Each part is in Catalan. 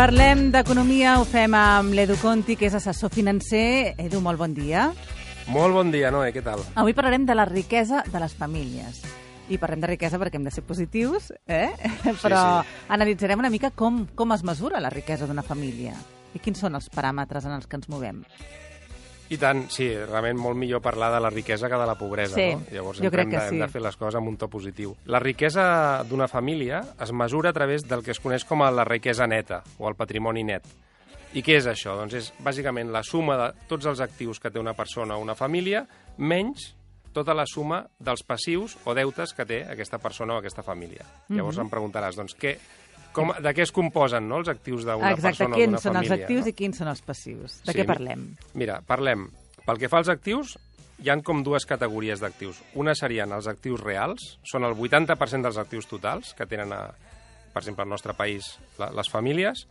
Parlem d'economia, ho fem amb l'Edu Conti, que és assessor financer. Edu, molt bon dia. Molt bon dia, Noé, què tal? Avui parlarem de la riquesa de les famílies. I parlem de riquesa perquè hem de ser positius, eh? però sí. analitzarem una mica com, com es mesura la riquesa d'una família i quins són els paràmetres en els que ens movem. I tant, sí, realment molt millor parlar de la riquesa que de la pobresa, Sí, no? Llavors jo crec hem, que de, sí. hem de fer les coses amb un to positiu. La riquesa d'una família es mesura a través del que es coneix com a la riquesa neta, o el patrimoni net. I què és això? Doncs és bàsicament la suma de tots els actius que té una persona o una família, menys tota la suma dels passius o deutes que té aquesta persona o aquesta família. Llavors Mhm. em preguntaràs, doncs, què, com, de què es composen no, els actius d'una Exacte, persona o quins d'una són família? els actius no? i quins són els passius. De Sí, què parlem? Mira, parlem. Pel que fa als actius, hi han com dues categories d'actius. Una serien els actius reals, són el 80% dels actius totals que tenen, a, per exemple, al nostre país la, les famílies,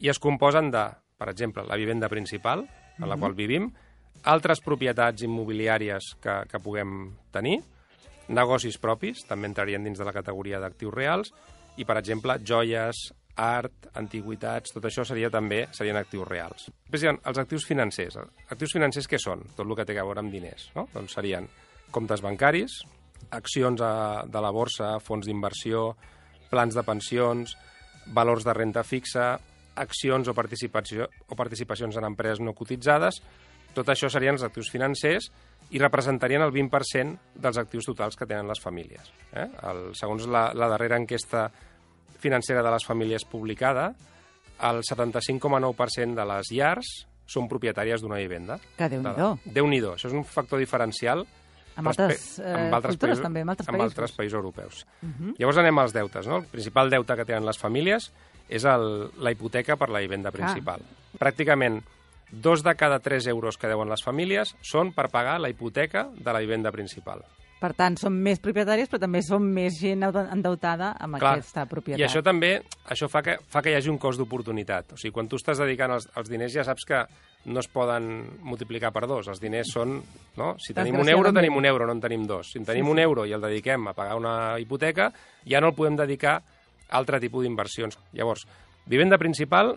i es composen de, per exemple, la vivenda principal, en la qual vivim, altres propietats immobiliàries que, que puguem tenir, negocis propis, també entrarien dins de la categoria d'actius reals, i, per exemple, joies, art, antiguitats, tot això seria també serien actius reals. Després hi ha els actius financers. Actius financers què són? Tot el que té a veure amb diners. No? Doncs serien comptes bancaris, accions a, de la borsa, fons d'inversió, plans de pensions, valors de renta fixa, accions o, participació, o participacions en empreses no cotitzades, tot això serien els actius financers i representarien el 20% dels actius totals que tenen les famílies. Eh? El, segons la, la darrera enquesta financera de les famílies publicada, el 75,9% de les llars són propietàries d'una vivenda. Que Déu-n'hi-do. Déu-n'hi-do. Això és un factor diferencial Amb altres, eh, cultures, països, també, amb altres amb països. altres països europeus. Llavors anem als deutes. No? El principal deute que tenen les famílies és el, la hipoteca per la vivenda principal. Pràcticament dos de cada tres euros que deuen les famílies són per pagar la hipoteca de la vivenda principal. Per tant, som més propietaris, però també som més gent endeutada amb Clar, aquesta propietat. I això també això fa que, fa que hi hagi un cost d'oportunitat. O sigui, quan tu estàs dedicant els, els diners ja saps que no es poden multiplicar per dos. Els diners són... No? Si tenim un euro, tenim un euro, no en tenim dos. Si en tenim Sí, un sí. euro i el dediquem a pagar una hipoteca, ja no el podem dedicar a altre tipus d'inversions. Llavors, vivenda principal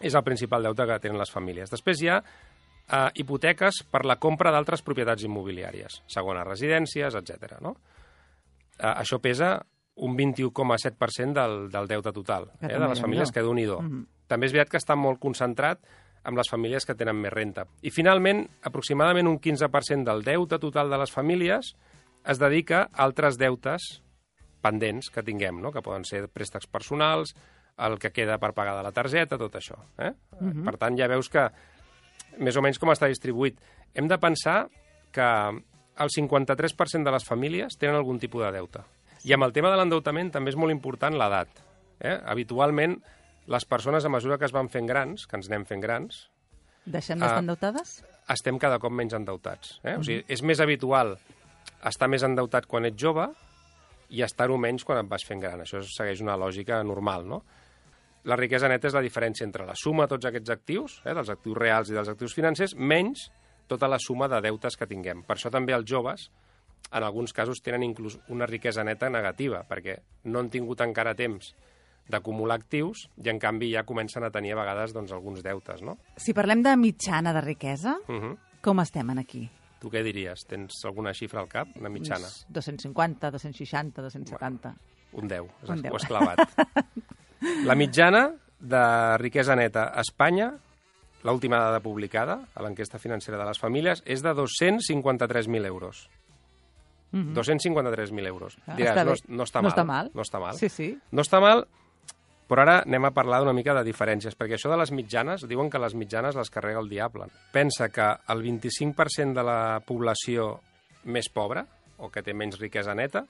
és el principal deute que tenen les famílies. Després hi ha eh, hipoteques per la compra d'altres propietats immobiliàries, segones residències, etc. No? Eh, això pesa un 21,7% del, del deute total Que eh, de les famílies, que déu nhi do Mhm. També és veritat que està molt concentrat amb les famílies que tenen més renta. I finalment, aproximadament un 15% del deute total de les famílies es dedica a altres deutes pendents que tinguem, no? que poden ser préstecs personals, el que queda per pagar de la targeta, tot això. Eh? Mhm. Per tant, ja veus que més o menys com està distribuït. Hem de pensar que el 53% de les famílies tenen algun tipus de deute. I amb el tema de l'endeutament també és molt important l'edat. Eh? Habitualment, les persones, a mesura que es van fent grans, que ens anem fent grans, Deixem d'estar Ah. endeutades? estem cada cop menys endeutats. Eh? O sigui, és més habitual estar més endeutat quan ets jove i estar-ho menys quan et vas fent gran. Això segueix una lògica normal, no? La riquesa neta és la diferència entre la suma de tots aquests actius, eh, dels actius reals i dels actius financers, menys tota la suma de deutes que tinguem. Per això també els joves, en alguns casos, tenen inclús una riquesa neta negativa, perquè no han tingut encara temps d'acumular actius i, en canvi, ja comencen a tenir a vegades doncs, alguns deutes, no? Si parlem de mitjana de riquesa, Uh -huh. com estem en aquí? Tu què diries? Tens alguna xifra al cap, una mitjana? Uns 250, 260, 270. Un 10, Un has, 10. ho has clavat. La mitjana de riquesa neta a Espanya, l'última dada publicada a l'enquesta financera de les famílies, és de 253.000 euros. Mhm. 253.000 euros. Ah, Diràs, està no, no està No mal. està mal. No està mal. Sí, sí. No està mal, però ara anem a parlar d'una mica de diferències, perquè això de les mitjanes, diuen que les mitjanes les carrega el diable. Pensa que el 25% de la població més pobra, o que té menys riquesa neta,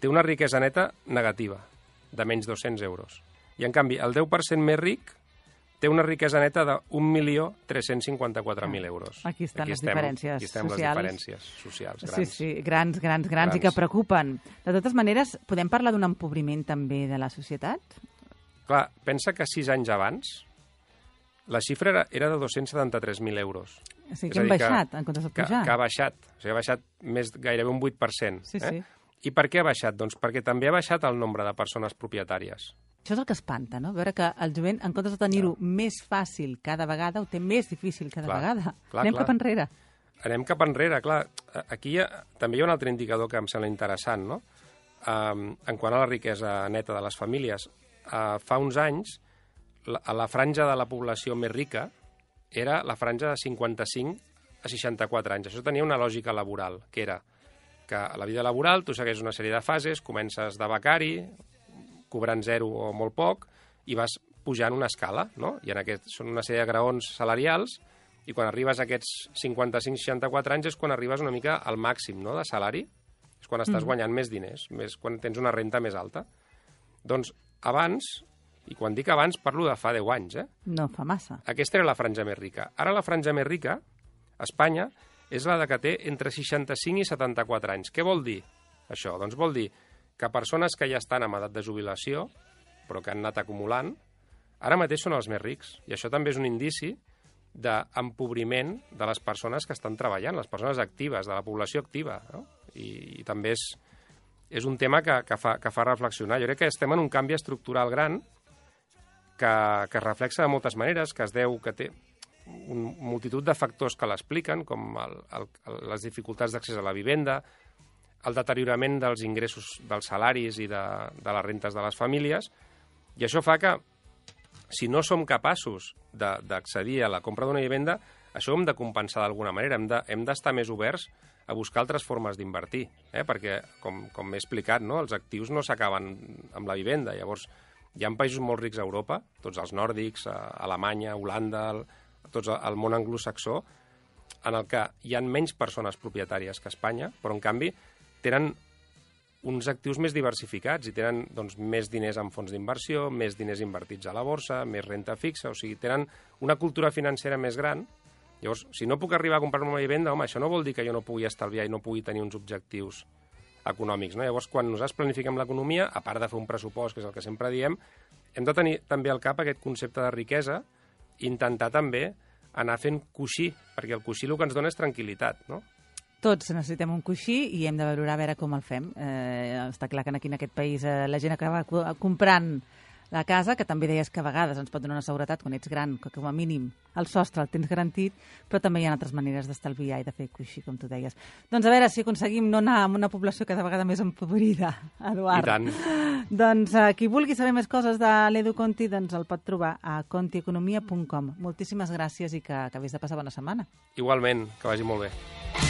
té una riquesa neta negativa, de menys 200 euros. I, en canvi, el 10% més ric té una riquesa neta de 1.354.000 euros. Aquí estan les estem, diferències aquí estem socials. les diferències socials Sí, grans. sí, grans, grans, grans, i que Grans. preocupen. De totes maneres, podem parlar d'un empobriment també de la societat? Clar, pensa que sis anys abans la xifra era, era de 273.000 euros. O sigui, que hem dir que- baixat en comptes de Que, pujar. que ha baixat. O sigui, ha baixat més, gairebé un 8%. Sí, eh? sí. I per què ha baixat? Doncs perquè també ha baixat el nombre de persones propietàries. Això és el que espanta, no? Veure que el jovent, en comptes de tenir-ho més fàcil cada vegada, ho té més difícil cada Clar, vegada. clar, Anem clar. cap enrere. Anem cap enrere, clar. Aquí hi ha, també hi ha un altre indicador que em sembla interessant, no? Um, en quant a la riquesa neta de les famílies, uh, fa uns anys la, la franja de la població més rica era la franja de 55 a 64 anys. Això tenia una lògica laboral, que era que a la vida laboral tu segueix una sèrie de fases, comences de becari, cobrant zero o molt poc, i vas pujant una escala, no? I en aquest són una sèrie de graons salarials, i quan arribes a aquests 55-64 anys és quan arribes una mica al màxim no, de salari, és quan estàs guanyant més diners, més quan tens una renta més alta. Doncs abans, i quan dic abans parlo de fa 10 anys, eh? No fa massa. Aquesta era la franja més rica. Ara la franja més rica, a Espanya, és la de que té entre 65 i 74 anys. Què vol dir això? Doncs vol dir que persones que ja estan en edat de jubilació, però que han anat acumulant, ara mateix són els més rics. I això també és un indici d'empobriment de les persones que estan treballant, les persones actives, de la població activa. No? I, I també és, és un tema que, que, fa, que fa reflexionar. Jo crec que estem en un canvi estructural gran que, que es reflexa de moltes maneres, que es deu, que té un multitud de factors que l'expliquen, com el, el, les dificultats d'accés a la vivenda, el deteriorament dels ingressos dels salaris i de, de les rentes de les famílies, i això fa que, si no som capaços de- d'accedir a la compra d'una vivenda, això ho hem de compensar d'alguna manera, hem de- d'estar més oberts a buscar altres formes d'invertir, eh? perquè, com, com he explicat, no? els actius no s'acaben amb la vivenda. Llavors, hi ha països molt rics a Europa, tots els nòrdics, a Alemanya, Holanda, el, tots el món anglosaxó, en el que hi han menys persones propietàries que a Espanya, però en canvi tenen uns actius més diversificats i tenen doncs, més diners en fons d'inversió, més diners invertits a la borsa, més renta fixa, o sigui, tenen una cultura financera més gran. Llavors, si no puc arribar a comprar-me una vivenda, home, això no vol dir que jo no pugui estalviar i no pugui tenir uns objectius econòmics. No? Llavors, quan nosaltres planifiquem l'economia, a part de fer un pressupost, que és el que sempre diem, hem de tenir també al cap aquest concepte de riquesa i intentar també anar fent coixí, perquè el coixí el que ens dona és tranquil·litat, no? Tots necessitem un coixí i hem de valorar a veure com el fem. Eh, està clar que aquí en aquest país eh, la gent acaba co- comprant la casa, que també deies que a vegades ens pot donar una seguretat quan ets gran, que com a mínim el sostre el tens garantit, però també hi ha altres maneres d'estalviar i de fer coixí, com tu deies. Doncs a veure si aconseguim no anar amb una població cada vegada més empobrida, Eduard. I tant. Doncs eh, qui vulgui saber més coses de l'Edu Conti doncs el pot trobar a contieconomia.com. Moltíssimes gràcies i que acabis de passar bona setmana. Igualment, que vagi molt bé.